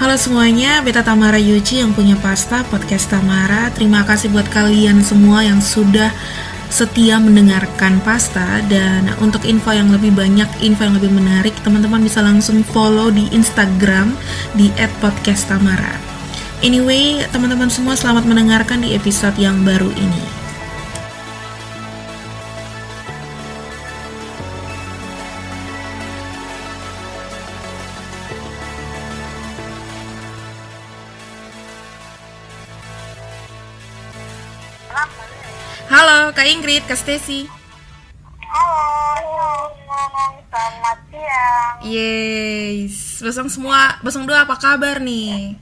Halo semuanya, Beta Tamara Yuji yang punya pasta podcast Tamara. Terima kasih buat kalian semua yang sudah setia mendengarkan pasta dan untuk info yang lebih banyak, info yang lebih menarik, teman-teman bisa langsung follow di Instagram di @podcasttamara. Anyway, teman-teman semua selamat mendengarkan di episode yang baru ini. Kak Stesi. Halo, selamat siang. Yes, Bosong semua, Bosong dua apa kabar nih?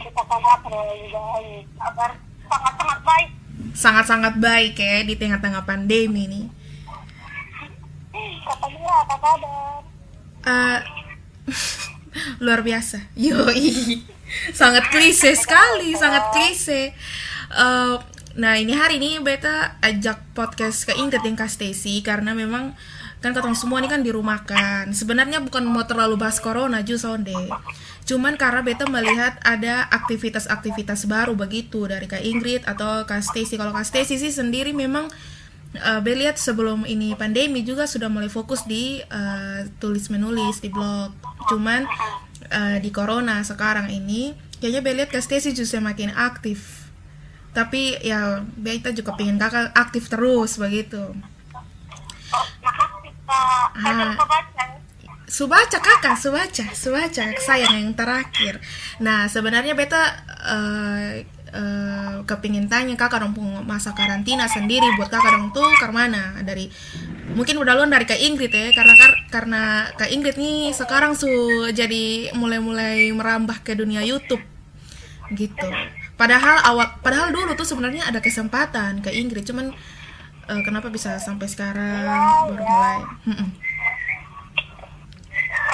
Kita kabar baik, kabar sangat-sangat baik. Sangat-sangat baik ya di tengah-tengah pandemi nih. Katanya apa kabar? Uh, luar biasa, yoi, sangat klise sekali, sangat klise. Uh, Nah ini hari ini beta ajak podcast ke Ingrid yang Stacy karena memang kan ketemu semua ini kan di rumah kan. Sebenarnya bukan mau terlalu bahas corona ju sonde. Cuman karena beta melihat ada aktivitas-aktivitas baru begitu dari Kak Ingrid atau Kak Stacy. Kalau Kak Stacy sih sendiri memang uh, lihat sebelum ini pandemi juga sudah mulai fokus di uh, tulis menulis di blog. Cuman uh, di corona sekarang ini kayaknya lihat Kak Stacy justru makin aktif tapi ya Beta juga pengen kakak aktif terus begitu. Oh, makasih pak ah. Subaca kakak, Subaca, Subaca. Sayang yang terakhir. Nah sebenarnya beta uh, uh, kepingin tanya kakak dong masa karantina sendiri buat kakak dong tuh ke mana? Dari mungkin udah luar dari kak Ingrid ya karena kar karena kak Ingrid nih sekarang su jadi mulai-mulai merambah ke dunia YouTube. Gitu padahal awal padahal dulu tuh sebenarnya ada kesempatan ke Inggris cuman uh, kenapa bisa sampai sekarang ya, baru ya. mulai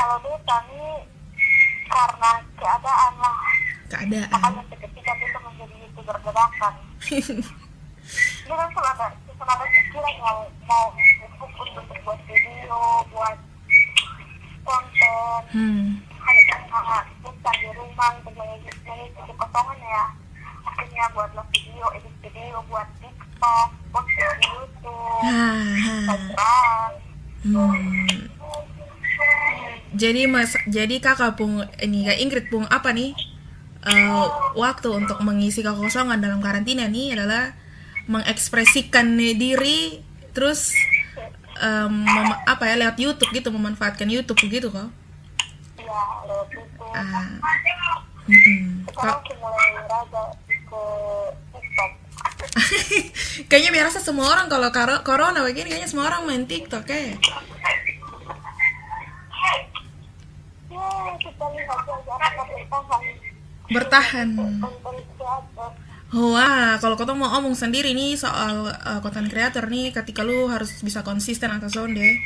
kalau dulu kami karena keadaan lah. Keadaan. Makanya ketika itu menjadi youtuber dadakan. Dia kan selalu ada selalu ada pikiran mau mau untuk buat video buat konten. Hmm. hanya karena bukan di rumah untuk mengisi kekosongan ya akhirnya buatlah video edit video buat TikTok post di YouTube Instagram hmm. jadi mas jadi kakak pun ini kak Ingrid pun apa nih uh, waktu untuk mengisi kekosongan dalam karantina nih adalah mengekspresikan diri terus um, apa ya lewat YouTube gitu memanfaatkan YouTube gitu kok? Iya. Ah. Mm -mm. Sekarang mulai raga TikTok. kayaknya biasa semua orang kalau corona begini kayaknya semua orang main TikTok ya. bertahan. Wah, kalau kau mau omong sendiri nih soal uh, content creator nih, ketika lu harus bisa konsisten atas sonde.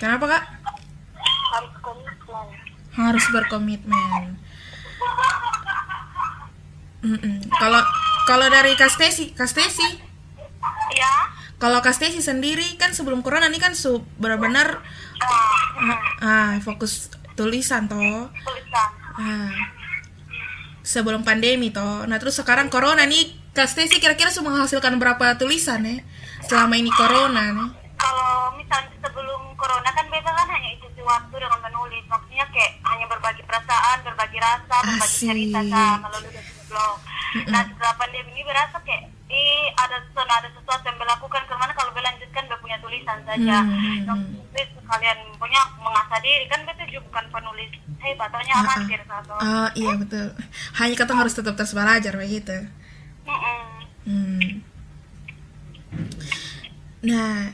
Kenapa kak? Harus komitmen. Harus berkomitmen. Kalau kalau dari Kastesi, Kastesi. Ya. Kalau Kastesi sendiri kan sebelum corona nih kan benar-benar ah, ah, fokus tulisan toh. Tulisan. Ah. Sebelum pandemi toh. Nah, terus sekarang corona nih Kastesi kira-kira sudah menghasilkan berapa tulisan ya selama ini corona nih? Kalau misalnya sebelum corona kan beda kan hanya isi waktu dengan menulis. Maksudnya kayak hanya berbagi perasaan, berbagi rasa, berbagi cerita sama melalui blog nah setelah pandemi ini berasa kayak eh ada sesuatu ada sesuatu yang melakukan ke mana kalau berlanjutkan gak punya tulisan saja. Mm-hmm. nah, kalian punya mengasah diri. Kan betul juga bukan penulis. Hebat atau uh, amatir satu uh, iya betul. Hanya kata harus tetap terus belajar begitu hmm. nah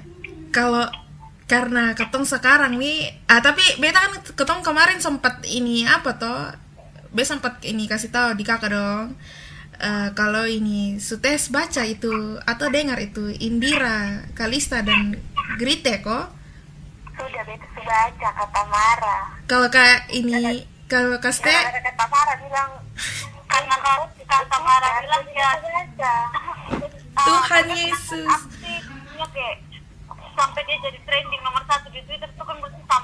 kalau karena ketong sekarang nih ah tapi beta kan ketong kemarin sempat ini apa toh Be sempat ini kasih tahu di kakak dong uh, kalau ini Sutes baca itu atau dengar itu Indira, Kalista dan Grite kok? Sudah sudah baca kata Mara. Kalau kak ini kalau kaste kata Mara bilang karena kata Mara bilang ya Tuhan Yesus. Kayak sampai dia jadi trending nomor satu di Twitter itu kan dong.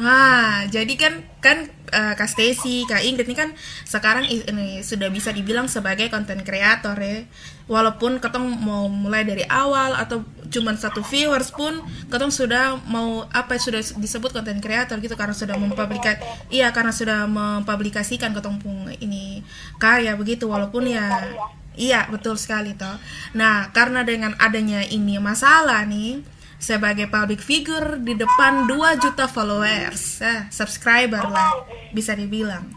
Nah, jadi kan kan uh, Kak Stacy, Kak Ingrid ini kan sekarang ini sudah bisa dibilang sebagai konten kreator ya. Walaupun ketong mau mulai dari awal atau cuman satu viewers pun ketong sudah mau apa sudah disebut konten kreator gitu karena sudah mempublikasikan iya karena sudah mempublikasikan ketong pun ini karya begitu walaupun ya iya betul sekali toh. Nah, karena dengan adanya ini masalah nih sebagai public figure di depan 2 juta followers, eh, subscriber lah bisa dibilang.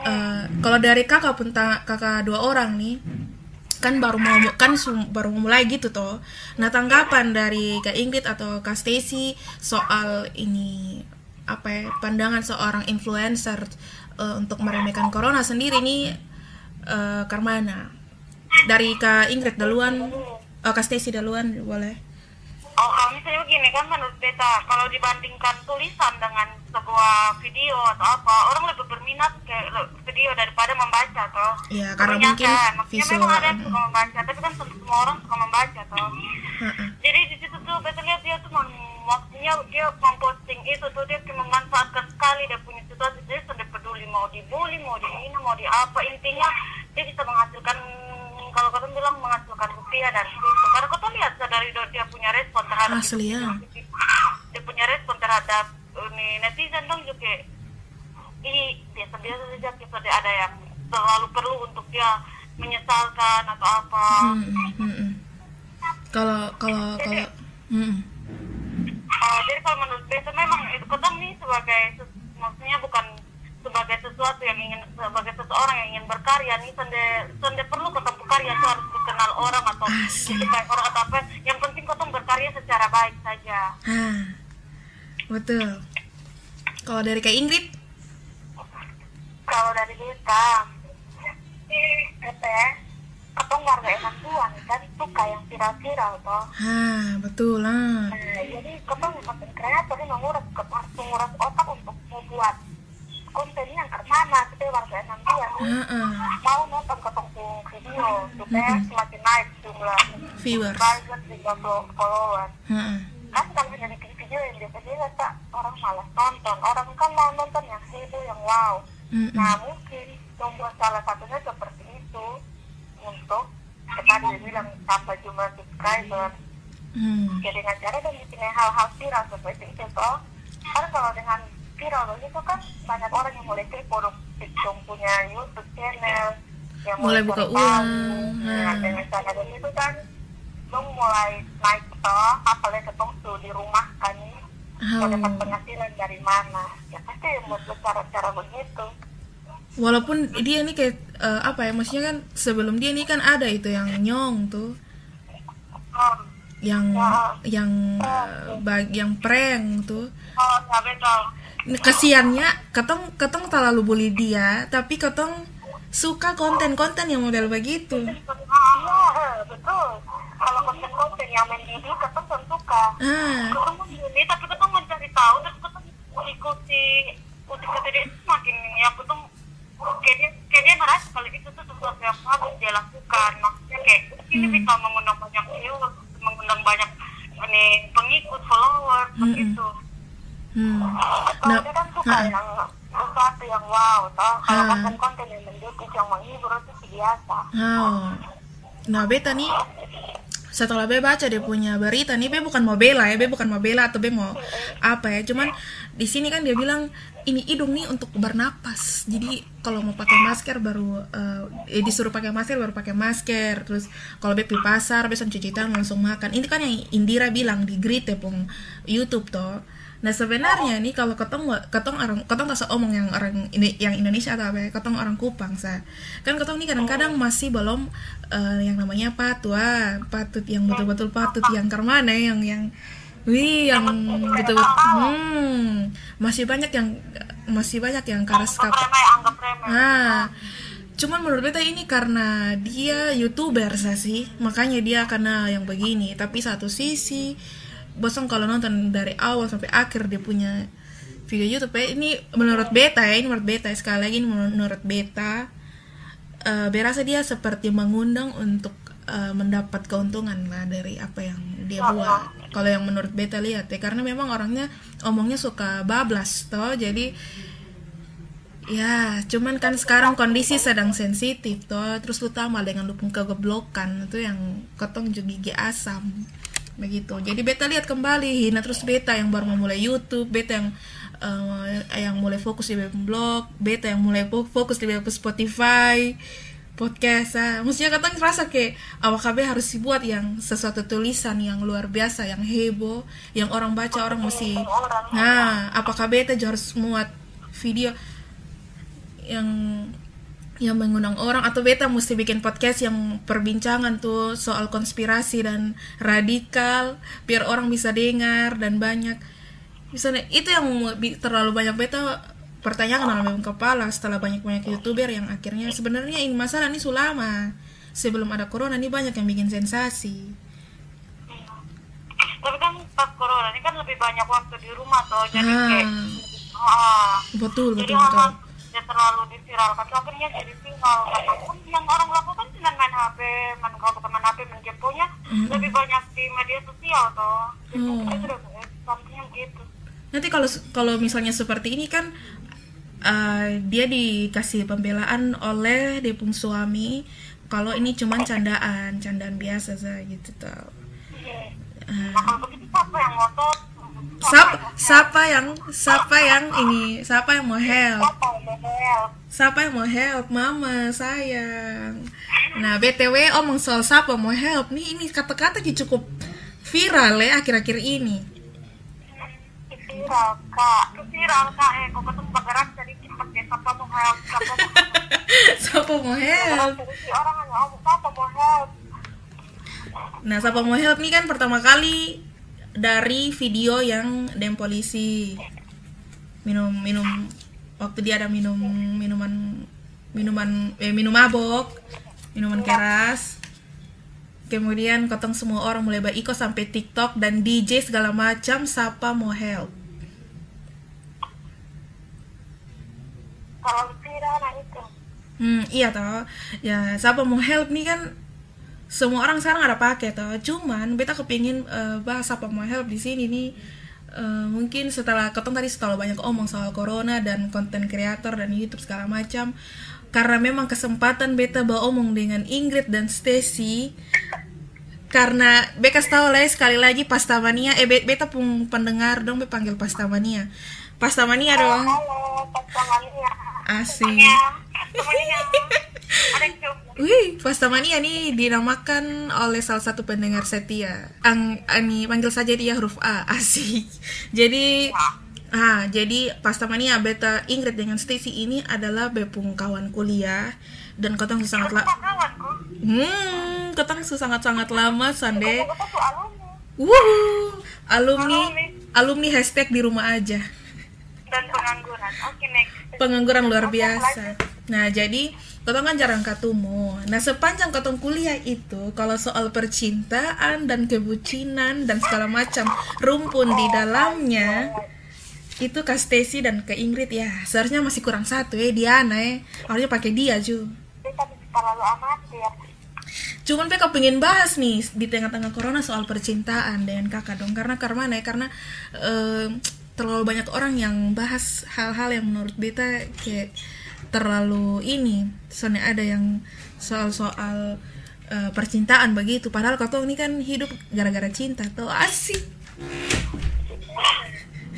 Uh, kalau dari kakak pun kakak dua orang nih kan baru mau kan baru mulai gitu toh. Nah tanggapan dari kak Ingrid atau kak Stacy soal ini apa ya pandangan seorang influencer uh, untuk meremehkan corona sendiri nih uh, Karmana dari kak Ingrid duluan, oh, kak Stacy duluan boleh. Oh, kalau misalnya begini kan menurut beta, kalau dibandingkan tulisan dengan sebuah video atau apa, orang lebih berminat ke video daripada membaca toh. Iya, karena mungkin Maksudnya visual. memang ada yang suka membaca, tapi kan semua orang suka membaca toh. Uh-uh. Jadi di situ tuh beta lihat dia tuh maksudnya dia memposting itu tuh dia memanfaatkan sekali dia punya situasi dia sudah peduli mau dibully, mau dihina, mau di apa intinya dia bisa menghasilkan kalau kau bilang menghasilkan rupiah dari situ karena kau lihat dari dia punya respon terhadap Asli, ya. dia punya respon terhadap ini netizen dong juga ini biasa-biasa saja kita ada yang terlalu perlu untuk dia menyesalkan atau apa hmm, hmm, hmm. kalau kalau kalau hmm. uh, jadi kalau menurut beta memang itu ketemu nih sebagai maksudnya bukan sebagai sesuatu yang ingin sebagai seseorang yang ingin berkarya nih sende sende perlu ketemu karya itu harus dikenal orang atau disukai orang atau apa. Yang penting kau berkarya secara baik saja. Ah, betul. Kalau dari kak Ingrid? Kalau dari kita apa ya ketong warga enak tuan kan suka yang viral-viral toh. Ah betul lah. Nah, jadi ketong konten kreator ini menguras menguras otak untuk membuat kontennya yang ke mana kita warga nanti yang uh -uh. mau nonton ketemu video supaya uh -uh. semakin naik jumlah viewers subscribers juga followers uh -uh. kan kalau jadi video yang biasa-biasa tak orang malas nonton orang kan mau nonton yang itu yang wow uh -uh. nah mungkin membuat salah satunya seperti itu untuk tadi bilang tambah jumlah subscriber hmm. jadi dengan cara dan bikin hal-hal viral seperti itu toh karena kalau dengan viral. Itu kan banyak orang yang mulai kepo dong punya YouTube channel yang mulai, buka uang nah, dan misalnya dari itu kan dong mulai naik toh apalagi ketemu tuh di rumah kan oh. mau dapat penghasilan dari mana? Ya pasti buat cara-cara begitu. Walaupun dia ini kayak uh, apa ya maksudnya kan sebelum dia ini kan ada itu yang nyong tuh. Oh. yang ya. yang uh, bag yang prank tuh. Oh ya betul kesiannya ketong ketong terlalu bully dia tapi ketong suka konten-konten yang model begitu iya betul kalau konten-konten yang mendidik ketong suka ah. ketong mendidik tapi ketong mencari tahu dan ketong ikuti ikuti dia semakin yang ketong kayak dia kayak dia merasa kalau itu tuh sesuatu yang harus dia lakukan maksudnya kayak ini hmm. bisa mengundang banyak views mengundang banyak ini pengikut follower hmm. begitu Hmm. Yang sesuatu yang wow, toh. Kalau konten-konten yang mendidik, yang menghibur itu biasa. Oh. Nah, beta nih setelah be baca dia punya berita nih be bukan mau bela ya be bukan mau bela atau be mau apa ya cuman di sini kan dia bilang ini hidung nih untuk bernapas jadi kalau mau pakai masker baru uh, eh, disuruh pakai masker baru pakai masker terus kalau be pergi pasar be cuci tangan langsung makan ini kan yang Indira bilang di grid ya pung YouTube toh Nah sebenarnya nih kalau ketong ketong orang ketong tak omong yang orang ini yang Indonesia atau apa ya, ketong orang Kupang sa kan ketong nih kadang-kadang masih belum uh, yang namanya patua patut yang betul-betul patut yang kermana yang yang wih yang betul-betul hmm masih banyak yang masih banyak yang karas kapal nah cuman menurut beta ini karena dia youtuber sih makanya dia karena yang begini. Tapi satu sisi bosan kalau nonton dari awal sampai akhir dia punya video YouTube. Ya. ini menurut beta ya ini menurut beta sekali lagi ini menurut beta. Uh, berasa dia seperti mengundang untuk uh, mendapat keuntungan lah dari apa yang dia buat. Kalau yang menurut beta lihat ya karena memang orangnya omongnya suka bablas toh. Jadi ya cuman kan sekarang kondisi sedang sensitif toh. Terus lu tambah dengan lu kegoblokan itu yang ketong juga gigi asam begitu jadi beta lihat kembali Hina terus beta yang baru memulai YouTube beta yang uh, yang mulai fokus di web blog beta yang mulai fokus di web Spotify podcast ah. maksudnya katanya ngerasa kayak awak KB harus dibuat yang sesuatu tulisan yang luar biasa yang heboh yang orang baca orang mesti nah apakah beta harus muat video yang yang mengundang orang. Atau beta mesti bikin podcast yang perbincangan tuh soal konspirasi dan radikal biar orang bisa dengar dan banyak. Misalnya itu yang terlalu banyak beta pertanyaan dalam kepala setelah banyak-banyak youtuber yang akhirnya sebenarnya ini masalah ini sulama. Sebelum ada corona ini banyak yang bikin sensasi. Tapi kan pas corona ini kan lebih banyak waktu di rumah tuh jadi ah, kayak ah, betul jadi betul ya terlalu diviralkan. Akhirnya jadi viral apa pun yang orang lakukan dengan main HP main kalau bukan main HP main game mm-hmm. lebih banyak di media sosial tuh jadi oh. itu udah something gitu. Nanti kalau kalau misalnya seperti ini kan uh, dia dikasih pembelaan oleh depung suami. Kalau ini cuma candaan candaan biasa saja gitu tau uh, siapa siapa yang siapa yang ini siapa yang mau help? Siapa yang mau help? Mama sayang. Nah btw omong soal siapa mau help nih ini kata-kata cukup viral ya akhir-akhir ini. Viral kak. Viral kak. Eh ketemu bergerak jadi cepat ya siapa mau help? Siapa mau siapa help? Orang hanya ngomong siapa mau help? Nah siapa mau help nih kan pertama kali dari video yang dem polisi minum minum waktu dia ada minum minuman minuman eh, minum mabok minuman keras. Kemudian kotong semua orang mulai ikut sampai TikTok dan DJ segala macam siapa mau help. Kalau viral nah itu. Hmm iya toh. Ya siapa mau help nih kan semua orang sekarang ada pakai toh. Cuman beta kepingin uh, bahas apa mau help di sini nih. Uh, mungkin setelah ketemu tadi setelah banyak omong soal corona dan konten kreator dan YouTube segala macam. Karena memang kesempatan beta bawa omong dengan Ingrid dan Stacy karena beta tahu lah sekali lagi pastamania eh beta pun pendengar dong be panggil pastamania. Pastamania dong. Halo pastamania. Asik. Wih, Pastamania nih dinamakan oleh salah satu pendengar setia. Ang, ani panggil saja dia huruf A. Asik. Jadi Ah, jadi Pastamania beta Ingrid dengan Stacy ini adalah bepung kawan kuliah dan kotong sangat lah. Hmm, kotong sangat sangat lama Sande. Wuh, alumni alumni hashtag di rumah aja. Dan pengangguran. Oke, next pengangguran luar biasa. Nah, jadi Kotong kan jarang ketemu. Nah, sepanjang Kotong kuliah itu, kalau soal percintaan dan kebucinan dan segala macam rumpun di dalamnya, itu Kak Stacy dan ke Ingrid ya. Seharusnya masih kurang satu ya, Diana ya. Harusnya pakai dia, Ju. Cuman Peka pengen bahas nih di tengah-tengah corona soal percintaan dengan kakak dong. Karena karena ya, karena uh, terlalu banyak orang yang bahas hal-hal yang menurut beta kayak terlalu ini soalnya ada yang soal-soal uh, percintaan begitu. Padahal kau ini kan hidup gara-gara cinta. Tuh asik.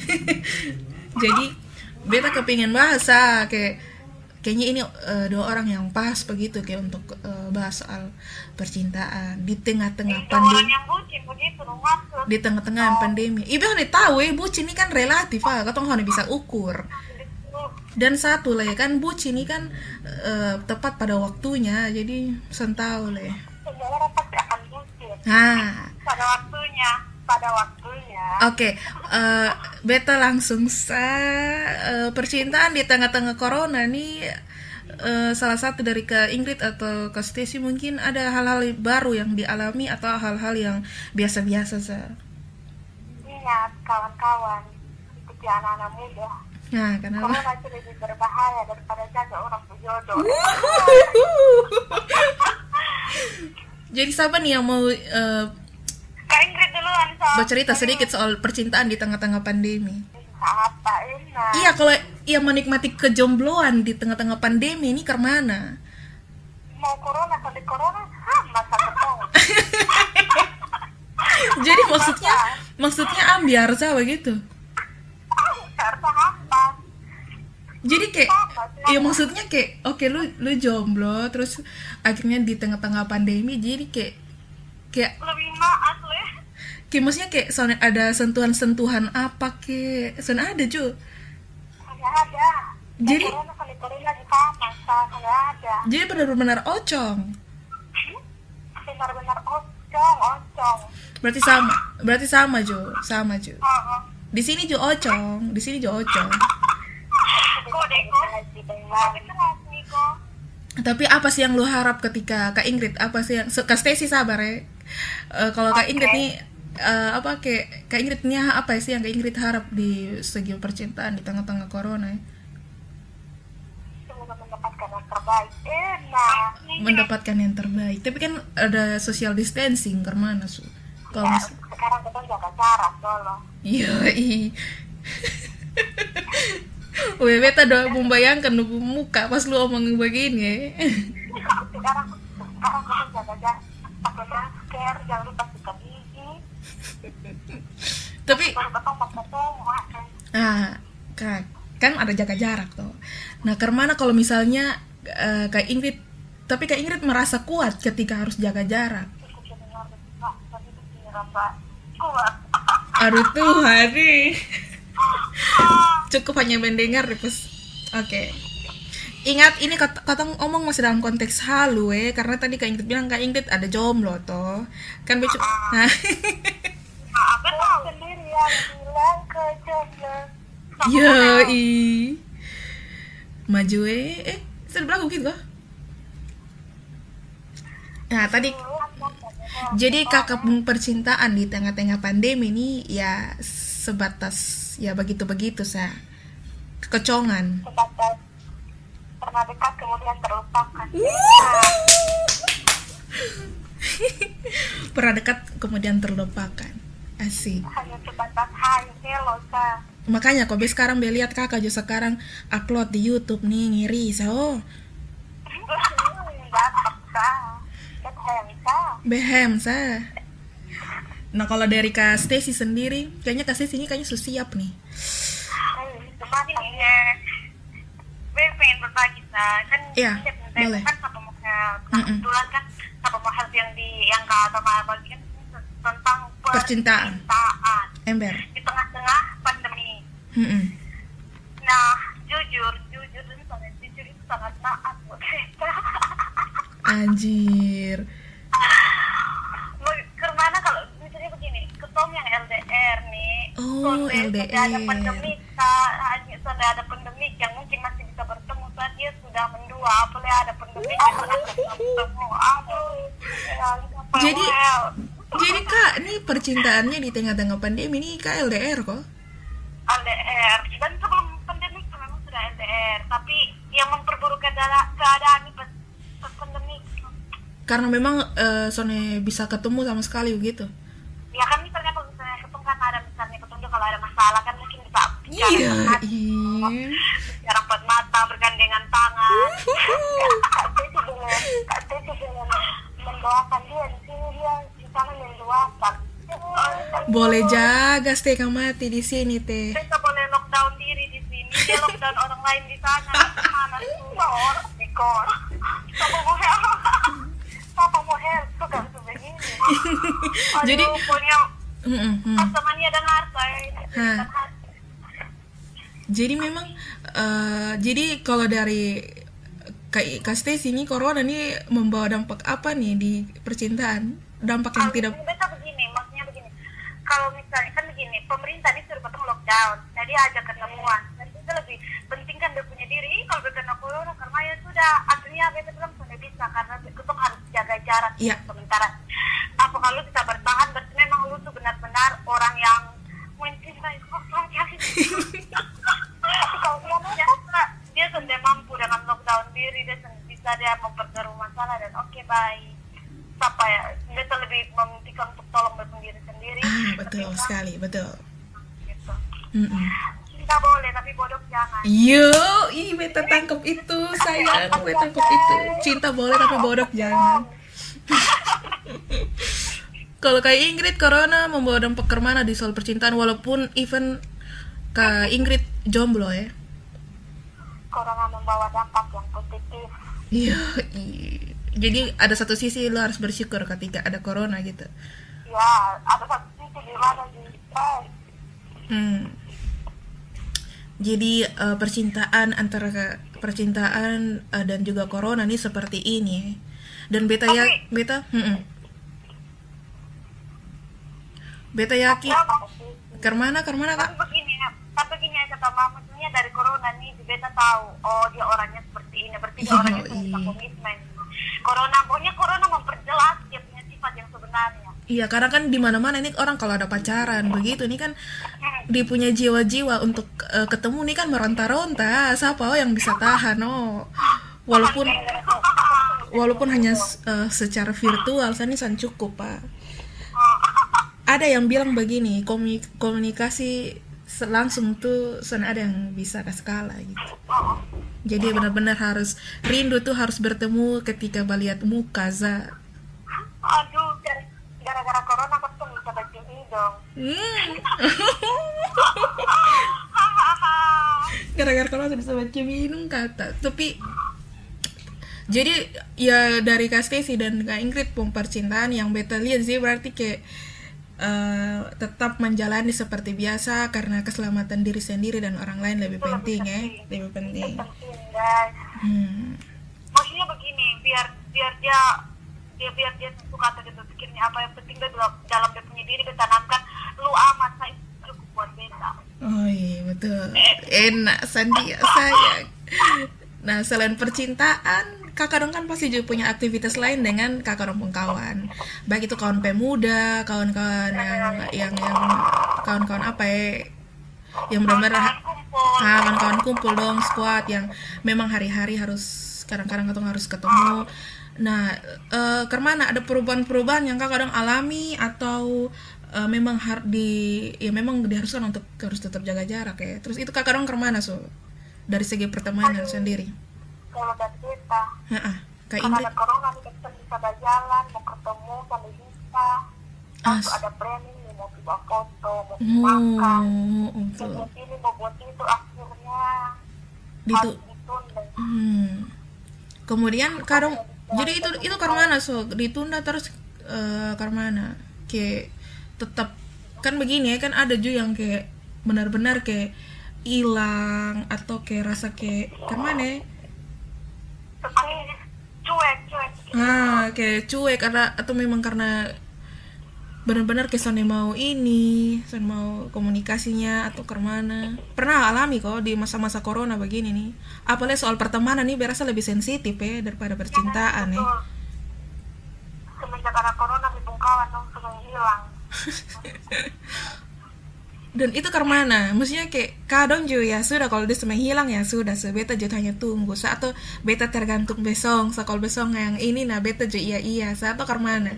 Jadi beta kepingin bahas ah, kayak kayaknya ini uh, dua orang yang pas begitu kayak untuk uh, bahas soal percintaan di tengah-tengah pandemi. di tengah-tengah oh. pandemi. Ibu harus tahu ya bucin ini kan relatif ah. Kau harus bisa ukur dan satu lah ya kan bucin ini kan uh, tepat pada waktunya jadi sentau lah ya. nah pada waktunya pada waktunya. Oke, okay, uh, eh, beta langsung sa uh, percintaan di tengah-tengah corona nih uh, salah satu dari ke Ingrid atau ke Stacy mungkin ada hal-hal baru yang dialami atau hal-hal yang biasa-biasa sa. Ingat kawan-kawan, seperti anak-anak muda. Nah, kenapa? Corona masih lebih berbahaya daripada jaga orang berjodoh. Jadi siapa nih yang mau uh, Kak Ingrid dulu bercerita sedikit soal percintaan di tengah-tengah pandemi. Apa enak? Iya, kalau ia menikmati kejombloan di tengah-tengah pandemi ini ke mana? Mau corona sampai corona sama ketong. Jadi maksudnya maksudnya ambiar sah begitu. Jadi kayak ya maksudnya kayak oke lu lu jomblo terus akhirnya di tengah-tengah pandemi jadi kayak kayak Lebih maaf ya. kayak maksudnya kayak soalnya ada sentuhan-sentuhan apa kayak soalnya ada cu Nggak ada. Jadi- ada. jadi benar-benar ocong Benar-benar ocong, ocong. berarti sama berarti sama Jo sama Jo Heeh. Di sini Jo ocong di sini Jo ocong? Tapi apa sih yang lu harap ketika Kak Ingrid apa sih yang Kak Stacy sabar ya Eh, kalau Kak Ingrid nih eh, apa kayak Kak Ingrid nih apa sih yang Kak Ingrid harap di segi percintaan di tengah-tengah corona ya? Mendapatkan yang terbaik. Enak. mendapatkan yang terbaik tapi kan ada social distancing ke mana su kalau Ya, sekarang kita jaga jarak iya i Weh, beta doa membayangkan lu muka pas lu omong begini. Sekarang sekarang kita jaga jarak pakai masker jangan lupa sikat gigi. Tapi kan. Ah kan. Kan ada jaga jarak tuh. Nah, ke mana kalau misalnya eh, Kak Ingrid tapi Kak Ingrid merasa kuat ketika harus jaga jarak. Aduh Tuhan nih. Cukup hanya mendengar deh. Oke. Ingat ini kata, kata ngomong masih dalam konteks halu eh karena tadi Kak Ingrid bilang Kak Ingrid ada jomblo toh. Kan becu. Nah. apa tahu sendiri yang bilang ke jomblo Yoi. Maju eh. Eh, sebelah aku gitu? Nah, tadi jadi kakak percintaan di tengah-tengah pandemi ini ya sebatas ya begitu-begitu sa. Kecongan. Sebatas pernah dekat kemudian terlupakan. Pernah dekat kemudian terlupakan. Asik. Hanya sebatas hai hello sa. Makanya kok sekarang be lihat kakak juga sekarang upload di YouTube nih ngiri sa oh dapat sa Behem sa behem sa nah kalau dari kak Stacy sendiri kayaknya kak Stacy ini kayaknya sudah siap nih Sebatang ya Gue pengen berbagi sa kan Iya, boleh. kan sama mau Mm-mm. kebetulan kan sama mau hal yang di yang kata bagi kan tentang Percintaan. percintaan ember di tengah-tengah pandemi Mm-mm. nah jujur jujur itu sangat jujur itu sangat naat buat kita anjir. Mau ke mana kalau misalnya begini? Ketemu yang LDR nih. Oh, sampai- LDR. sampai ada pandemi sa- hanya sampai ada pandemi yang mungkin masih bisa bertemu saat dia sudah mendua. Apalagi ada pandemi yang bertemu. Aduh ya, Jadi- jadi kak ini percintaannya di tengah-tengah pandemi ini kak LDR kok? LDR dan sebelum pandemi itu memang sudah LDR tapi yang memperburuk keadaan keadaan ini karena memang eh, soalnya bisa ketemu sama sekali begitu. Ya kan misalnya kalau misalnya ketemu kan ada misalnya ketemu kalau ada masalah kan mungkin bisa bicara iya sama iya. Bicara empat mata bergandengan tangan. Kak Teti dengan kak Teti dengan mendoakan dia di sini dia di sana mendoakan. Boleh jaga stay mati di sini teh kita boleh lockdown diri di sini. Dia lockdown orang lain di sana. Mana? Tuh orang di kor. Siapa mau help siapa mau help tuh kan tuh begini Aduh, Jadi- Mm-mm, mm. Asamania dan Hah. jadi memang eh, jadi kalau dari Kak, Kak Stacy ini corona ini membawa dampak apa nih di percintaan dampak yang tidak Bisa begini, maksudnya begini. Kalau misalnya kan begini, pemerintah ini suruh potong lockdown, jadi ajak ketemuan. Dan itu lebih penting kan dia punya diri. Kalau berkena corona, karena ya sudah, artinya beta bilang sudah bisa karena jaga jarak Iya. sementara. Apa kalau bisa bertahan, berarti memang lu tuh benar-benar orang yang mencintai Tapi kalau dia sudah mampu dengan lockdown diri, dia bisa dia memperkeruh masalah dan oke baik. Apa ya, dia tuh lebih memimpikan untuk tolong diri sendiri ah betul Ketika, sekali betul gitu. Mm-mm. cinta boleh tapi bodoh jangan Yo, ih beta tangkep itu sayang, beta tangkep itu. Cinta boleh tapi bodoh jangan. Kalau kayak Ingrid Corona membawa dampak ke mana di soal percintaan walaupun even Kak Ingrid jomblo ya. corona membawa dampak yang positif Iya, jadi ada satu sisi lo harus bersyukur ketika ada corona gitu. ya ada satu sisi di mana di Hmm. Jadi eh, percintaan antara ke- percintaan eh, dan juga corona nih seperti ini. Dan beta ya, Tapi- beta, mm-mm. Beta yakin. ya sih Ke mana, ke mana tapi kak? begini tapi begini kata mama maksudnya dari corona nih beta tahu oh dia orangnya seperti ini berarti dia orangnya iya. komitmen corona pokoknya corona memperjelas dia punya sifat yang sebenarnya Iya, karena kan di mana-mana ini orang kalau ada pacaran begitu nih kan dia punya jiwa-jiwa untuk eh, ketemu nih kan meronta-ronta. Siapa oh yang bisa tahan oh. Walaupun walaupun hanya eh, secara virtual, saya ini san cukup pak. Ada yang bilang begini, komunikasi langsung tuh sen ada yang bisa ke skala gitu. Jadi benar-benar harus rindu tuh harus bertemu ketika melihat muka za. aduh gara- gara-gara corona kan tuh bisa baca dong Hmm. Gara-gara sudah bisa baca minum kata. Tapi jadi ya dari Kak Stacy dan Kak Ingrid pun percintaan yang beta lihat sih berarti kayak eh, tetap menjalani seperti biasa karena keselamatan diri sendiri dan orang lain lebih penting ya, lebih penting. penting guys. Hmm. maksudnya begini biar biar dia dia biar dia suka atau dia berpikirnya apa yang penting dia dalam, dalam dia punya diri dia tanamkan lu aman saya cukup buat beta. Oh iya betul. Enak Sandia sayang. Nah selain percintaan Kakak dong kan pasti juga punya aktivitas lain dengan kakak dong kawan Baik itu kawan pemuda Kawan-kawan yang yang, yang Kawan-kawan apa ya Yang benar-benar kawan-kawan kumpul dong squad yang memang hari-hari harus kadang-kadang ketemu harus ketemu. Nah, eh ke mana ada perubahan-perubahan yang kakak kadang alami atau eh, memang har di ya memang diharuskan untuk harus tetap jaga jarak ya. Terus itu kakak dong ke mana so dari segi pertemanan sendiri? Kalau. Kak karena Ingrid. ada corona kita bisa bisa berjalan mau ketemu sampai bisa As. Waktu ada planning mau coba foto mau makan Oh, mau buat ini mau buat itu akhirnya ditunda Hmm. Kemudian kadang jadi itu itu karena so ditunda terus eh karena kayak tetap kan begini ya kan ada juga yang kayak benar-benar kayak hilang atau kayak rasa kayak ke mana ya? Cuek cuek ah kayak cuek karena atau memang karena benar-benar kesannya mau ini, kesan mau komunikasinya atau ke mana. Pernah alami kok di masa-masa corona begini nih. Apalagi soal pertemanan nih berasa lebih sensitif ya daripada percintaan ya. Betul. semenjak ada corona kawan dong sudah hilang Dan itu ke mana? Maksudnya kayak kadang juga ya sudah kalau dia semai hilang ya sudah so beta juga hanya tunggu sa atau beta tergantung besong sa kalau besong yang ini nah beta juga iya iya sa atau ke mana?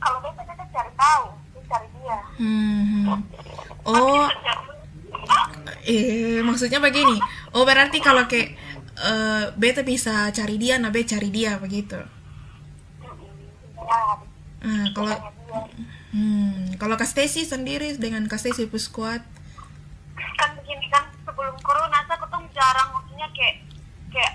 kalau beta kita cari tahu cari dia Hmm. Oh, eh maksudnya begini. Oh berarti kalau kayak eh, beta bisa cari dia, nah beta cari dia begitu. Nah kalau dia hmm, kalau Kak Stacy sendiri dengan Kak Stacy Puskuat, kan begini kan sebelum corona saya ketemu jarang maksudnya kayak kayak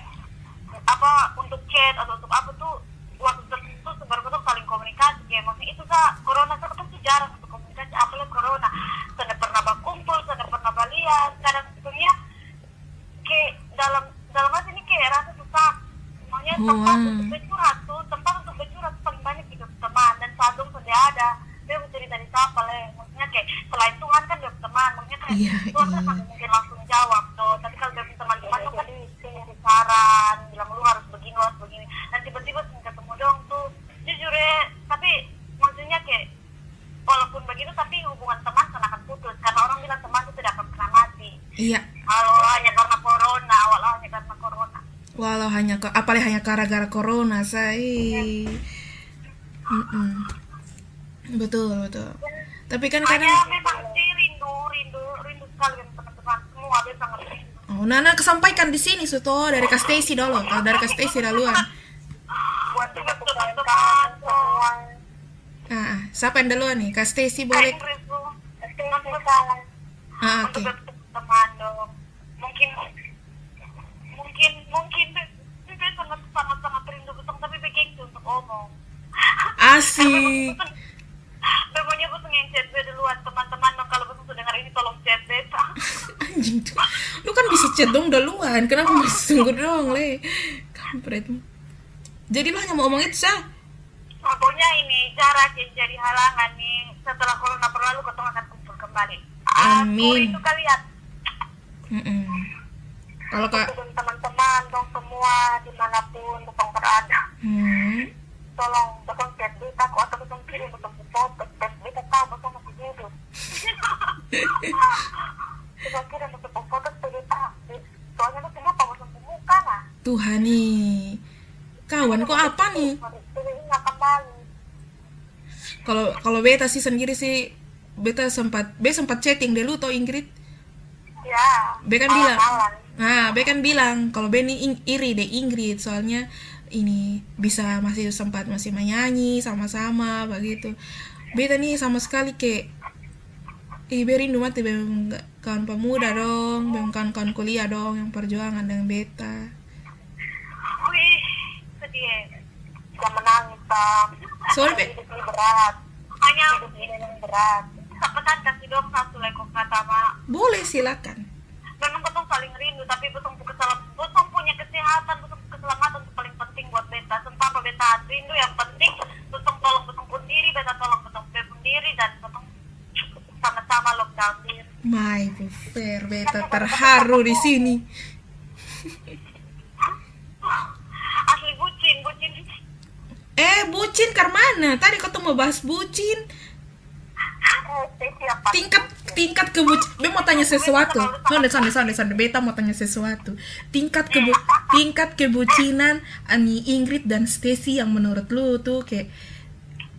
apa untuk chat atau untuk apa tuh waktu tertentu sebaru tuh saling komunikasi kayak maksudnya itu sa corona saya ketemu tuh jarang untuk komunikasi apalagi corona. Saya tidak pernah berkumpul saya tidak pernah berlihat kadang sebenarnya kayak dalam dalam hati ini kayak rasa susah. Maunya Oh, tempat wow. untuk bercurhat tuh tempat untuk bercurhat tuh paling banyak hidup teman dan itu sudah ada cerita di siapa leh maksudnya kayak selain Tuhan kan dia teman maksudnya kayak Iya, Tuhan kan iya. mungkin langsung jawab tuh tapi kalau dari teman-teman tuh kan kasih saran bilang lu harus begini lu harus begini dan tiba-tiba ketemu dong tuh jujur ya tapi maksudnya kayak walaupun begitu tapi hubungan teman kan akan putus karena orang bilang teman itu tidak akan pernah mati iya. kalau hanya karena corona walau hanya karena corona Walau hanya apalagi hanya gara-gara corona saya. Mm-mm. Betul betul. Tapi kan hanya kadang memang sih rindu rindu rindu sekali dengan teman-teman semua dia sangat rindu. Oh Nana kesampaikan di sini suto dari Kak Stacy dulu kalau dari Kak Stacy duluan. Buat teman-teman semua. Ah siapa yang duluan nih? Kak Stacy boleh Inggris tuh salah ah untuk oke teman dong mungkin mungkin mungkin dia sangat sangat sangat rindu betul tapi begini untuk omong asik Pokoknya betul yang chat gue duluan teman-teman dong kalau betul dengar ini tolong chat beta anjing tuh lu kan bisa chat dong duluan kenapa masih tunggu dong le kampret jadi lu hanya mau omong itu sah Pokoknya ini yang jadi halangan nih setelah corona berlalu ketemu akan kumpul kembali. Amin. Aku itu kalian Mm-mm. kalau kak teman-teman dong semua di mana pun betul berada. hmm. Tolong betul chat beta kok atau betul kirim betul foto chat beta tahu masih hidup. Betul kirim betul foto chat beta. Soalnya lu semua tahu betul muka lah. Tuhan nih. Kawan kok apa nih? Kalau kalau beta sih sendiri sih beta sempat be sempat chatting dulu toh Ingrid. Ya. be kan bilang nah be kan bilang kalau be nih iri deh Ingrid. Soalnya ini bisa masih sempat masih menyanyi sama-sama begitu. Beta nih sama sekali kayak Ih, be rindu mati be kawan pemuda dong, be kawan-kawan kuliah dong yang perjuangan dengan beta. Wih, sedih. Jangan menangis. Soalnya be, Hidup ini berat. Hanya hidup ini memang berat. Pesan kasih dong satu lekong kata mak. boleh silakan. Memang betul saling rindu, tapi betul keselam, betul punya kesehatan, betul keselamatan itu paling penting buat beta. Apa beta rindu yang penting, betul tolong betul pun diri, beta tolong betul pun diri dan betul sama-sama lockdown diri. My fair beta terharu di sini. Asli bucin, bucin. Eh, bucin Karmana. Tadi kau tuh mau bahas bucin. Eh? Tingkat tingkat kebucin. Be mau tanya sesuatu. Sonde, sonde, sonde, sonde. Beta mau tanya sesuatu. Tingkat kebu tingkat kebucinan Ani Ingrid dan Stacy yang menurut lu tuh kayak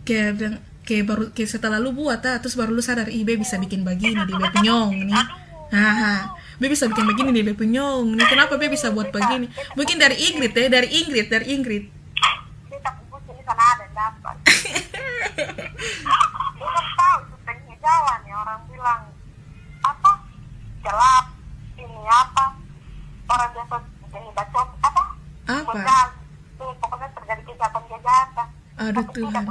kayak bilang- kayak baru kayak setelah lu buat ah, terus baru lu sadar ih be bisa bikin begini di penyong nih haha be bisa bikin begini di penyong nih kenapa be bisa buat begini mungkin dari Ingrid ya dari Ingrid dari Ingrid Beta bucin di sana ada dapat. Belum tahu itu teknik jalan ya orang bilang apa gelap ini apa? Orang biasa ini bacot apa? Apa? tuh pokoknya terjadi kejahatan kejahatan. Aduh, Tapi Tuhan. tidak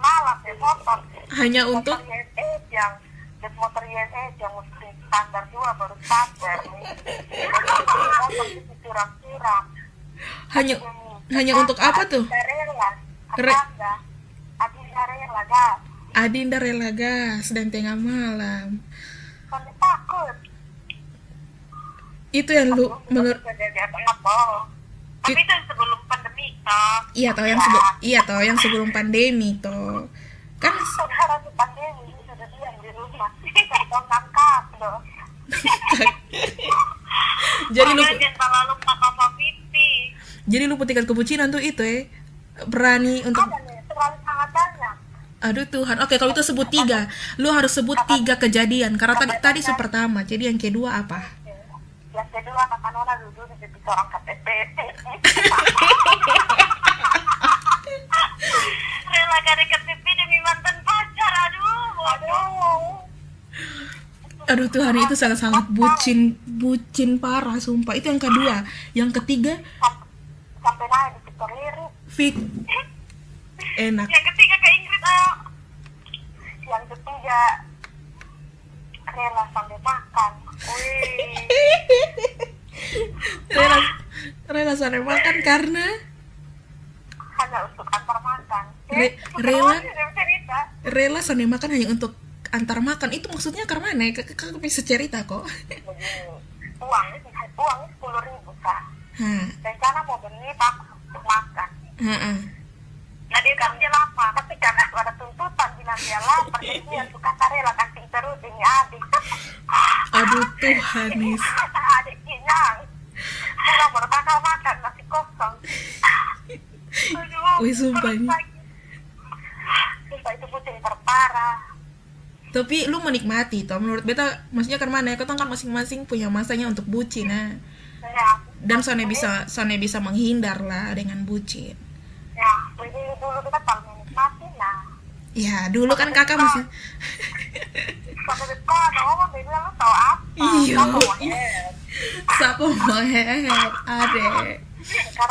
malam ya motor. Hanya untuk? Yang motor mesti standar baru standar. Hanya hanya untuk apa tuh? Re- Adinda, Adinda rela gas. Adinda rela gas dan tengah malam takut. itu yang lu menurut? Tapi itu sebelum pandemi toh. iya toh yang sebelum iya toh yang sebelum pandemi toh kan Saudara di pandemi sudah diam di rumah. Tangkap loh. jadi lu jadi lu tingkat kebucinan tuh itu ya berani untuk Ada nih, terlalu sangat banyak. Aduh Tuhan. Oke kalau itu sebut tiga. Lu harus sebut tiga kejadian. Karena tadi tadi itu pertama. Jadi yang kedua apa? Yang kedua kakak Nona duduk di titik orang KTP. Rela kade KTP demi mantan pacar, aduh, aduh. aduh Tuhan itu sangat sangat bucin bucin parah sumpah. Itu yang kedua. Yang ketiga? Sam- sampai naik di Victor Lirik. fit. Enak. Yang ketiga ayo. Yang ketiga rela sampai makan. Wih, rela rela sana makan karena hanya untuk antar makan. Re- Eh, rela? rela sana makan hanya untuk antar makan itu maksudnya karena mana kakak bisa cerita kok Begini, uang uang sepuluh ribu kak. Rencana mau beli tak untuk makan. Nah dia kan dia lapar, tapi karena itu ada tuntutan bilang dia lapar, jadi dia suka rela kasih terus ini adik. aduh Tuhanis adik kenyang. Pulang baru kakak makan nasi kosong. Wih, sumpah ini. Sumpah itu bucin terparah. Tapi lu menikmati toh menurut beta maksudnya karena mana ya kan kan masing-masing punya masanya untuk bucin nah. Ya, Dan Sone bisa Sone bisa menghindar lah dengan bucin. Ya, jadi dulu kita paling menikmati nah. Ya, dulu kan kakak masih Sampai depan, oh, dia bilang tau apa? Iya. Siapa mau hehehe adek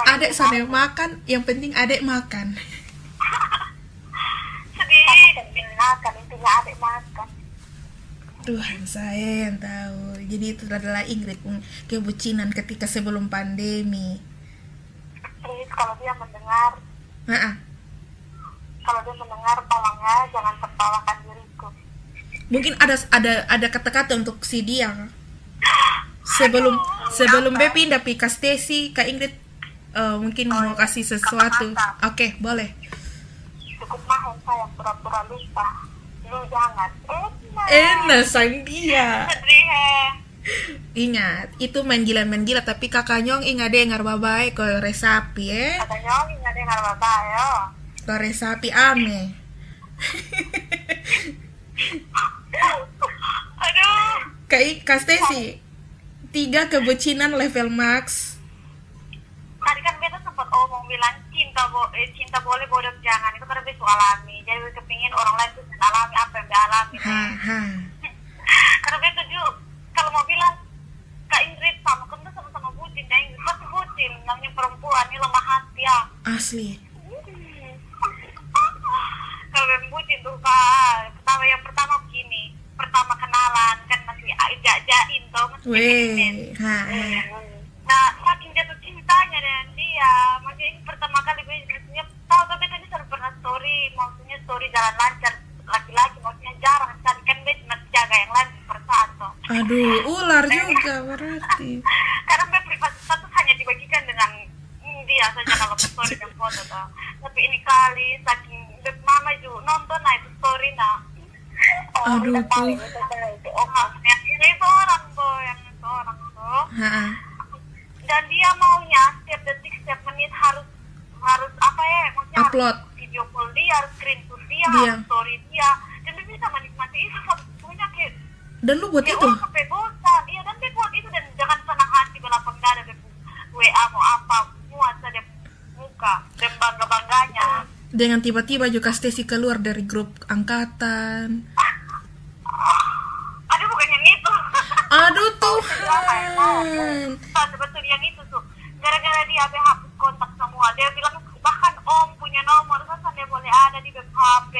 Adek Sone makan Yang penting adek makan sedih. Makan, intinya adik makan. Tuhan saya yang tahu Jadi itu adalah Ingrid pun kebucinan ketika sebelum pandemi Please, kalau dia mendengar, Nah, kalau dia mendengar, tolong ya, jangan tertawakan diriku. mungkin ada ada ada kata-kata untuk si dia sebelum sebelum Be pindah pi ke Stacy Kak Ingrid eh, mungkin mau kasih sesuatu oke boleh Cukup mahal sayang pura-pura lupa. Lu jangan. Enak. enak sang dia. Ingat itu gila tapi kakak nyong ingat deh ngar babai ko resapi eh Katanya, nggak dengar bapak, yo. ko resapi ame Aduh. Kak Stacy tiga kebucinan level max Tadi kan beta sempat omong bilang cinta bo eh, cinta boleh bodoh jangan itu karena beta alami. Jadi kepingin orang lain tuh alami apa yang dia alami. ha ha karena beta juga kalau mau bilang Kak Ingrid sama kamu tuh sama-sama bucin, Kak Ingrid pasti bucin. Namanya perempuan ini lemah hati ya. asli. Kalau yang bucin tuh Kak, pertama yang pertama begini, pertama kenalan kan masih ajak-ajakin tuh masih ha ha. Nah, saking jatuh cintanya dengan dia, ini pertama kali gue maksudnya tahu tapi tadi selalu pernah story, maksudnya story jalan lancar laki-laki, maksudnya jarang sekali kan dia cuma jaga yang lain per satu. Aduh ular juga berarti Karena gue privasi status hanya dibagikan dengan dia saja kalau story dan foto tuh. Tapi ini kali saking beb mama juga nonton nah itu story nah. Oh, Aduh, tuh. udah tahu itu. Oh, maksudnya ini seorang tuh, yang seorang tuh ha ha dan dia maunya setiap detik setiap menit harus harus apa ya maksudnya Upload. harus video call dia harus screenshot dia, Dia. harus story dia dan dia bisa menikmati itu sebetulnya kayak dan lu buat ya itu orang sampai bosan iya dan dia buat itu dan jangan senang hati belapang dada dia WA mau apa muat saja muka dan bangga bangganya tiba-tiba juga Stacy keluar dari grup angkatan. Aduh bukan yang itu. Aduh Tuhan. Betul yang itu tuh. Gara-gara dia dia hapus kontak semua. Dia bilang bahkan om punya nomor kan dia boleh ada di HP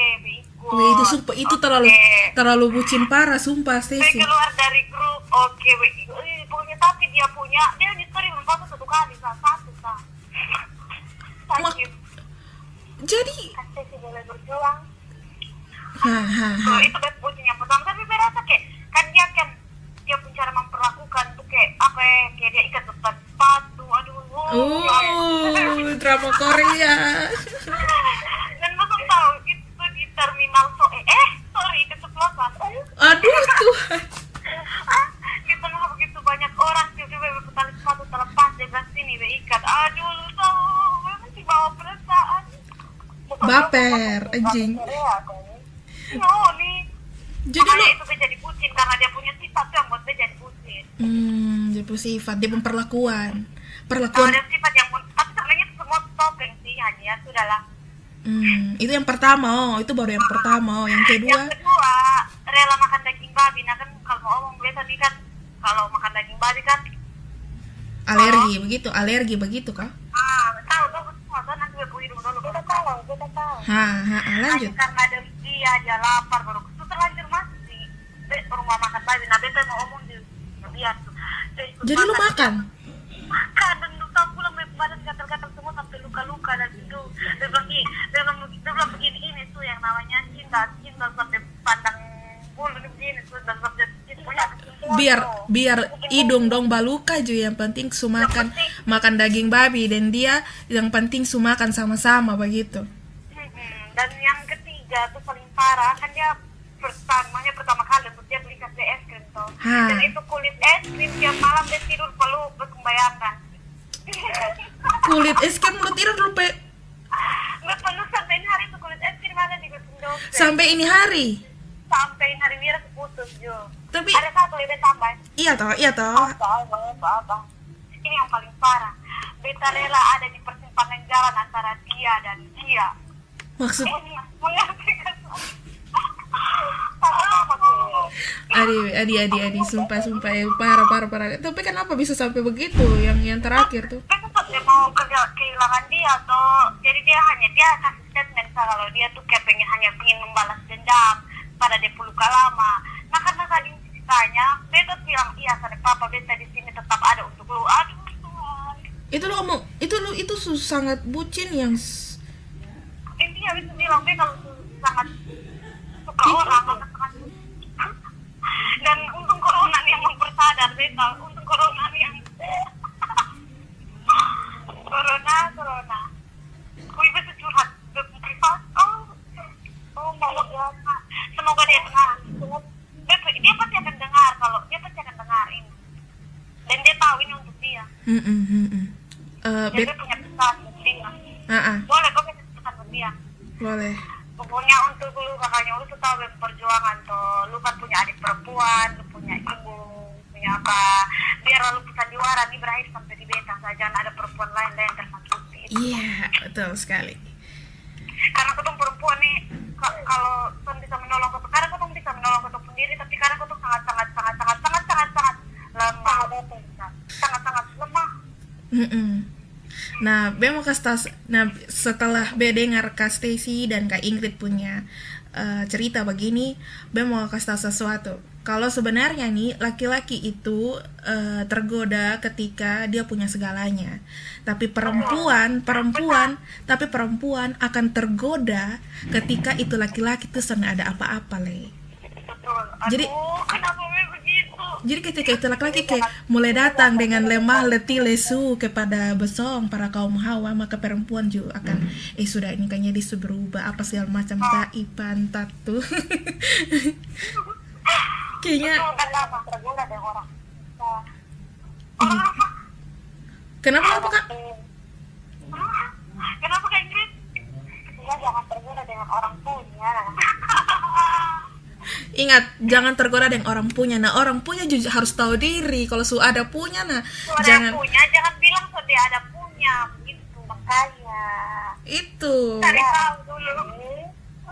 Weh, itu sumpah itu terlalu terlalu bucin parah sumpah Dia Stacy keluar dari grup oke weh. Eh, pokoknya tapi dia punya dia di story memfoto satu kali sah satu sah sakit jadi sih boleh berjuang. Ha ha ha. So, itu bucin yang pertama. Tapi saya rasa kayak kan dia kan dia pun cara memperlakukan tuh kayak apa ya kayak dia ikat depan sepatu. Aduh oh drama Korea. Dan belum tahu itu di terminal so eh, eh sorry keceplosan aduh Tuhan Baper, anjing. nih jadi lu itu dia jadi bucin karena dia punya sifat tuh yang buat dia jadi bucin. Hmm dia punya sifat dia memperlakuan perlakuan ada sifat yang tapi sebenarnya itu semua topeng sih hanya ya sudahlah. Hmm itu yang pertama oh itu baru yang pertama oh yang kedua. Yang kedua rela makan daging babi. Nah kan kalau ngomong gue tadi kan kalau makan daging babi kan alergi begitu alergi begitu kah? Ah tahu tuh tuh gue hidung dulu. Kita tahu ha ha lanjut. karena ada dia dia lapar baru. Itu terlanjur masuk sih Be, rumah makan babi. Nah beta mau ngomong di tuh. Dia ikut jadi lu makan. makan? Dan lu tahu pulang badan gatal-gatal semua sampai luka-luka dan itu. Dia bilang "Ih, dia bilang dia bilang begini ini tuh yang namanya cinta. Cinta sampai pandang bulu ini begini tuh dan sampai itu punya biar biar hidung dong baluka juga yang penting sumakan. Makan daging babi dan dia yang penting sumakan sama-sama begitu. Dan yang ketiga tuh paling parah kan dia pertamanya pertama kali untuk dia beli kasih es krim tuh. Ha. dan itu kulit es krim tiap malam dia tidur peluk terus membayangkan kulit es krim lu tidur lu pe? Tuh sampai ini hari sampai hari Wira putus Jo. Tapi ada satu lebih tambah iya toh iya toh. Apa apa apa apa ini yang paling parah. Beta rela ada di persimpangan jalan antara dia dan dia. Maksud mengerti kan adi adi adi adi sumpah sumpah ya, parah parah parah. Tapi kenapa bisa sampai begitu? Yang yang terakhir tuh. Dia mau kerja kehilangan dia atau jadi dia hanya dia kasih statement kalau dia tuh kayak pengen hanya pengen membalas dendam pada dia luka lama. Nah karena tadi ceritanya beta bilang iya sana papa beta di sini tetap ada untuk lu. Aduh Tuhan. itu lo ngomong itu lo itu sangat bucin yang intinya bisa bilang kalau sangat suka orang maka sangat dan untung corona nih yang mempersadar beta untung corona nih yang corona corona. Kui bisa curhat ke privat oh oh mau biasa semoga dia dengar. Dia, dia pasti akan dengar kalau dia pasti akan dengar ini dan dia tahu ini untuk dia. Mm, mm, mm, mm. Eh, dan bet dia punya pesan untuk dia. Ah ah, boleh kok bisa pesan untuk dia? Boleh. Pokoknya untuk lu kakaknya lu tuh tahu perjuangan tuh lu kan punya adik perempuan lu punya ibu punya apa. Biar lu sandiwara nih berakhir sampai di beta saja. Ada perempuan lain lain tersakiti. Iya betul sekali. Karena ketemu perempuan nih. Ka- kalau kan bisa menolong ketemu kadang ketemu bisa menolong ketemu sendiri tapi kadang ketemu sangat sangat sangat sangat sangat sangat sangat lemah sangat sangat lemah Mm-mm. Nah, Be mau kasih nah setelah Be dengar Kak Stacy dan Kak Ingrid punya eh, cerita begini, Be mau kasih tahu sesuatu. Kalau sebenarnya nih laki-laki itu eh, tergoda ketika dia punya segalanya. Tapi perempuan, perempuan, tapi perempuan akan tergoda ketika itu laki-laki tuh sana ada apa-apa, Le. Betul. Jadi- kenapa begitu? Jadi ketika itu laki-laki kayak mulai datang dengan lemah letih lesu kepada besong para kaum hawa maka perempuan juga akan eh sudah ini kayaknya dia berubah apa segala macam tai pantat tuh kayaknya itu kenapa tergoda deh orang. Nah, kenapa kenapa kak? Kenapa kayak Ingrid? Ya jangan tergoda dengan orang punya. ingat jangan tergoda dengan orang punya nah orang punya juga harus tahu diri kalau su ada punya nah ada jangan punya, jangan bilang dia ada punya. Begitu. Makanya. itu Cari tahu dulu.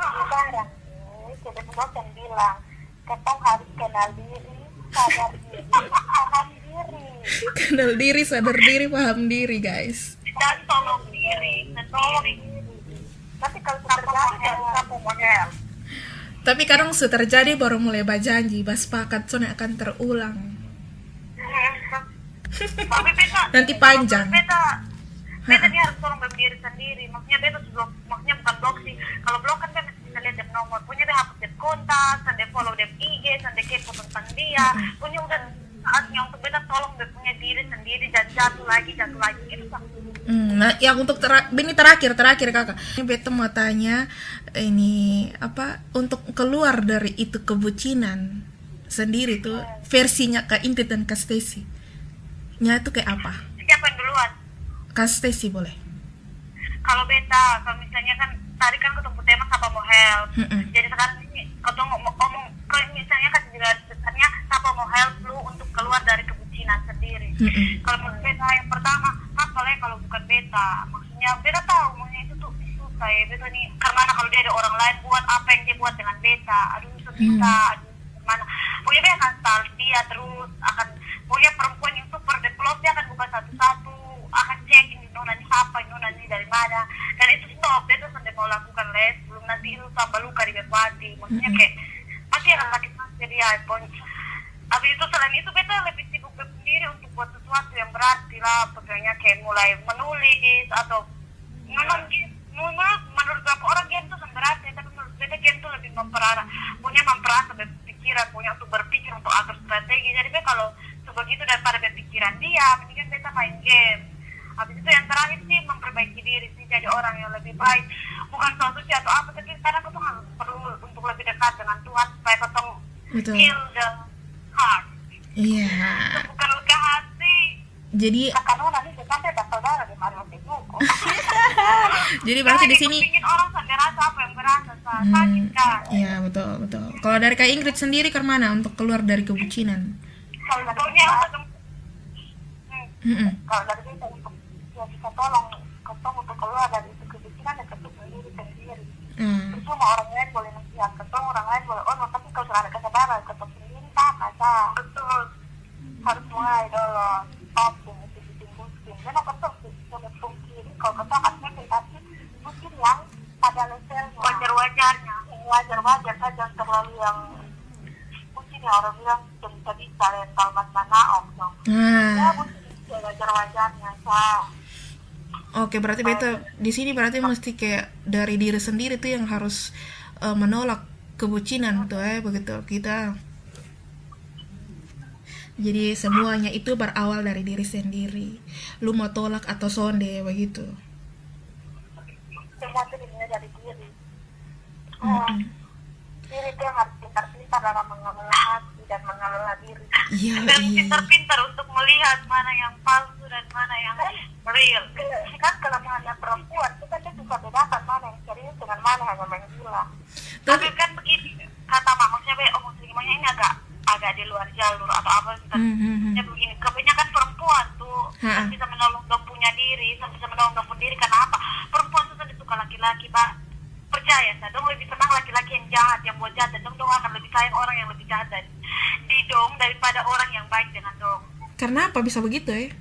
Sekarang nih, sudah dosen bilang, ketong harus kenal diri, sadar diri, paham diri. kenal diri sadar diri paham diri guys Dan tolong diri. Dan tolong diri. Tapi kalau terjadi, kamu model. Tapi kadang su terjadi baru mulai berjanji sepakat soalnya akan terulang Nanti panjang. Beta beta dia harus tolong berdiri sendiri. Maksudnya beta sudah maksudnya bukan blok sih. Kalau blok kan beta bisa lihat dia nomor. Punya dia hapus dia kontak, sampai follow dia IG, sampai kepo tentang dia. Punya udah saatnya untuk beta tolong dia punya diri sendiri dan jatuh lagi, jatuh lagi gitu kan. Hmm, nah, yang untuk tera- ini terakhir terakhir kakak. Ini Beta mau tanya ini apa untuk keluar dari itu kebucinan sendiri tuh versinya Kak Ingrid dan Kak Stacy. Nya itu kayak apa? Siapa yang duluan? Kak Stacy boleh. Kalau beta, kalau misalnya kan tadi kan ketemu tema siapa mau help. Mm-mm. Jadi sekarang ini kalau ngomong, ngomong kalau misalnya kan juga sebenarnya siapa mau help lu untuk keluar dari kebucinan sendiri. Mm-mm. Kalau beta yang pertama, apa lah kalau bukan beta? Maksudnya beta tahu maksudnya itu tuh susah ya beta nih. Karena kalau dia ada orang lain buat apa yang dia buat dengan beta, aduh susah, aduh mana? Pokoknya dia akan dia terus akan pokoknya perempuan yang super develop dia akan buka satu-satu akan cek ini nona ini siapa ini nona ini dari mana dan itu stop dia tuh sampai mau lakukan les belum nanti itu tambah luka di hati maksudnya kayak pasti akan sakit hati dia pon Habis itu selain itu beta lebih sendiri untuk buat sesuatu yang berarti lah pokoknya kayak mulai menulis atau memang gi- menurut menurut beberapa orang game itu berarti tapi menurut beta game itu lebih memperarah punya memperarah sampai pikiran punya untuk berpikir untuk atur strategi. Jadi beta kalau sebegitu daripada berpikiran dia mendingan beta main game. Habis itu yang terakhir sih memperbaiki diri sih jadi orang yang lebih baik. Bukan soal suci atau apa tapi sekarang kita harus perlu untuk lebih dekat dengan Tuhan supaya kita Betul. heal the heart. Iya. bukan luka hati Jadi jadi berarti di sini orang apa yang berasa sakit kan Iya betul betul. Kalau dari Kak Ingrid sendiri ke mana untuk keluar dari kebucinan? kalau dari kita hmm, Mm-mm. kalau dari kita untuk ya bisa tolong ketemu untuk keluar dari itu kebucinan ya ketemu sendiri sendiri Hmm. orang lain boleh nasihat ketemu orang lain boleh oh tapi kalau sudah ada kesadaran ketemu sendiri sama betul harus mulai dulu stop dengan sisi mungkin dan aku tuh sudah mungkin kalau kita akan tapi mungkin yang pada level wajar wajarnya wajar wajar saja jangan terlalu yang mungkin ya orang bilang bisa bisa rental mas mana om dong ya Nah, mungkin wajar wajarnya sah oke berarti beta di sini berarti mesti kayak dari diri sendiri tuh yang harus eh, menolak kebucinan tuh eh begitu. Kita. Jadi semuanya itu berawal dari diri sendiri. Lu mau tolak atau sonde begitu. semua itu dimulai dari diri Mm-mm. diri itu yang harus pintar-pintar dalam mengelola hati dan mengelola diri Iya, dan iya. pintar-pintar untuk melihat mana yang palsu dan mana yang real kan kelemahannya perempuan kita kan bisa bedakan mana yang serius dengan mana hanya main gila tapi kan begini kata mak maksudnya be oh ini agak agak di luar jalur atau apa kita Hmm, hmm, hmm. Ya begini, kebanyakan perempuan tuh yang bisa menolong dong punya diri, bisa menolong dong punya diri karena apa? Perempuan tuh tadi suka laki-laki, pak. Percaya, saya dong lebih senang laki-laki yang jahat, yang buat jahat, dan dong dong akan lebih sayang orang yang lebih jahat dan di dong daripada orang yang baik dengan dong. Karena apa bisa begitu ya?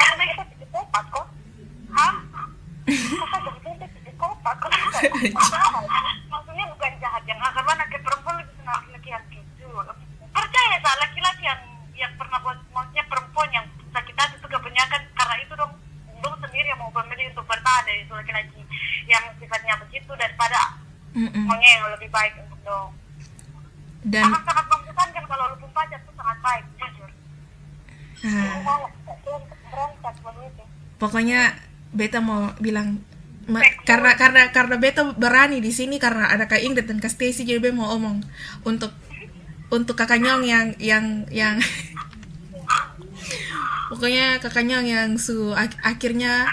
Karena kita psikopat kok. Hah? Masa jadi psikopat kok? Maksudnya bukan jahat yang akan mana ke perempuan lebih senang laki-laki yang jujur. Percaya tak laki-laki yang pernah buat maksudnya perempuan yang sakit hati itu kebanyakan karena itu dong dong sendiri yang mau memilih untuk bertahan dari itu laki-laki yang sifatnya begitu daripada maunya yang lebih baik untuk dong. Dan Akan sangat membosankan kalau lu pun pacar tuh sangat baik, jujur. begitu. pokoknya beta mau bilang ma- karena karena karena beta berani di sini karena ada kak Ingrid dan kak Stacy jadi beta mau omong untuk untuk kakak Nyong yang yang yang pokoknya kakak Nyong yang su ak- akhirnya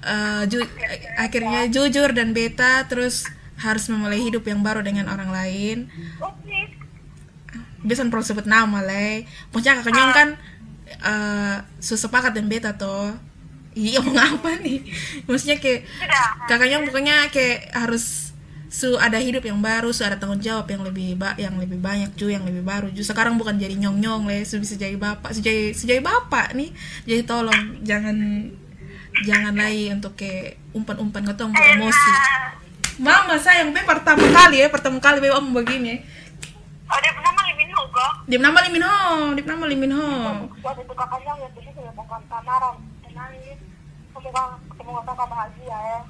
eh, ju- akhirnya jujur dan beta terus harus memulai hidup yang baru dengan orang lain. Bisa perlu sebut nama lah pokoknya kakak Nyong kan eh sesepakat dan beta toh. Iya mau ngapa nih? Maksudnya kayak kakaknya pokoknya kayak harus su ada hidup yang baru su ada tanggung jawab yang lebih ba yang lebih banyak ju yang lebih baru ju sekarang bukan jadi nyong nyong lah su bisa jadi bapak su jadi su jadi bapak nih jadi tolong jangan jangan lagi untuk kayak umpan umpan ketong ke emosi mama sayang be pertama kali ya pertama kali be om begini Oh, dia pernah malimin kok. dia nama limin ho dia nama limin ho Waktu itu kakaknya yang begitu ya bukan samaran. Nangis. Semoga semoga kakak bahagia ya.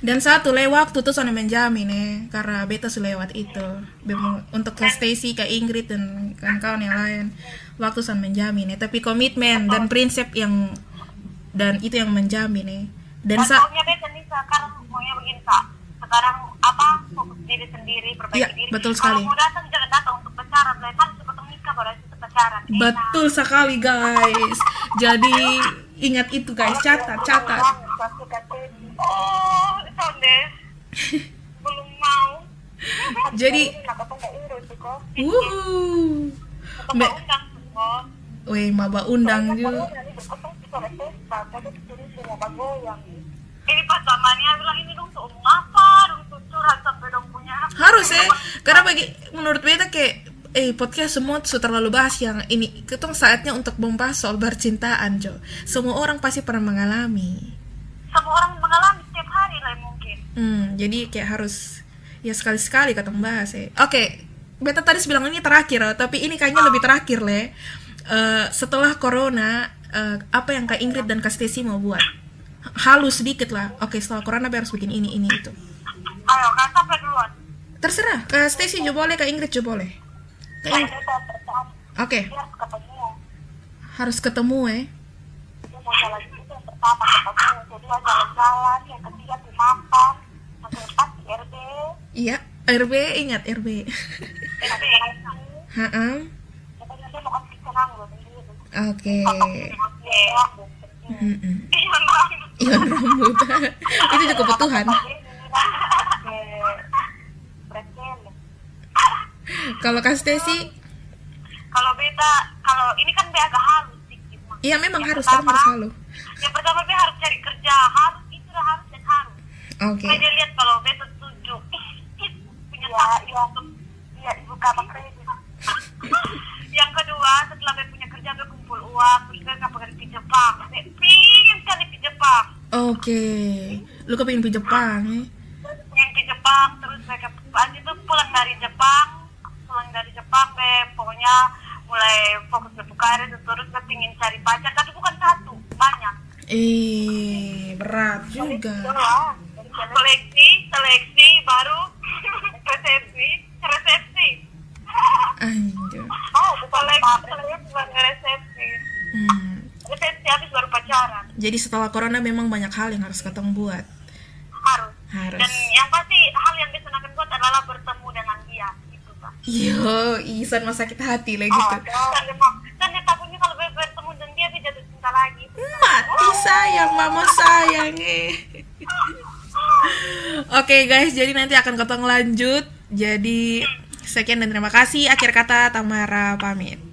Dan satu le waktu tuh sana menjamin eh karena beta sudah lewat itu. Bemo- untuk ke Stacy, ke Ingrid dan kawan-kawan yang lain waktu sana menjamin eh tapi komitmen dan prinsip yang dan itu yang menjamin eh. Dan sa nih sekarang maunya begini kak. Sekarang apa fokus diri sendiri perbaiki Iya, diri. betul sekali. Kalau mau datang jangan datang untuk pacaran. Lepas cepat menikah baru itu pacaran. Enak. betul sekali guys. Jadi ingat itu guys, catat, catat. Oh, sondes. Belum mau. Jadi wuh. Kok. Weh, maba undang juga. Ini pas zamannya bilang ini dong tuh apa dong tuh curhat sampai dong punya harus ya karena bagi menurut beta kayak eh podcast semua sudah terlalu bahas yang ini ketong saatnya untuk membahas soal percintaan Jo semua orang pasti pernah mengalami semua orang mengalami setiap hari lah mungkin. Hmm, jadi kayak harus ya sekali sekali ketong bahas ya oke beta tadi bilang ini terakhir tapi ini kayaknya lebih terakhir le. Eh, setelah corona eh, apa yang kak Ingrid dan kak Stacy mau buat? Halus sedikit lah. Oke setelah corona harus bikin ini ini itu. Ayo kan sampai duluan. Terserah. Kak Stacy juga boleh kak Ingrid juga boleh. Kak Ing- Oke, dia ketemu. Harus ketemu eh. Pertama ketemu kedua jalan-jalan yang ketiga di makan yang keempat di RB Iya, RB ingat RB. RB Heeh. kasih Oke. Oke. Mm-mm. Iya, Bang. Iwan rambut. Itu juga kebutuhan. Kalau Kak Stesi? Kalau beta, kalau ini kan be agak halus. Iya memang Yang harus, pertama, kan harus selalu. Yang pertama be harus cari kerja, harus itu udah harus dan harus. Oke. Saya dia lihat kalau beta setuju, punya ya, ya, ya, ibu kapal kredit. yang kedua, setelah be punya kerja be kumpul uang, terus be nggak pergi ke Jepang. Be pingin sekali ke Jepang. Oke. Lu kepingin ke Jepang ya? Pengen ke Jepang, terus mereka abis itu pulang dari Jepang, pulang dari Jepang be pokoknya mulai fokus ke karir terus be pingin cari pacar, tapi bukan satu, banyak. Eh, berat juga. Seleksi, seleksi, baru resepsi, resepsi. Anjir. Oh, seleksi, seleksi, baru resepsi. Hmm. Resepsi habis baru pacaran. Jadi setelah corona memang banyak hal yang harus ketemu buat. Harus. Harus. Dan yang pasti hal yang bisa akan buat adalah bertemu dengan dia. Itu, Pak. Yo, Isan mah sakit hati lah Oh, gitu. mau- dan dia takutnya kalau be- bertemu dengan dia, lagi. Mati sayang, mama sayang eh. Oke guys, jadi nanti akan ketemu lanjut. Jadi sekian dan terima kasih. Akhir kata Tamara pamit.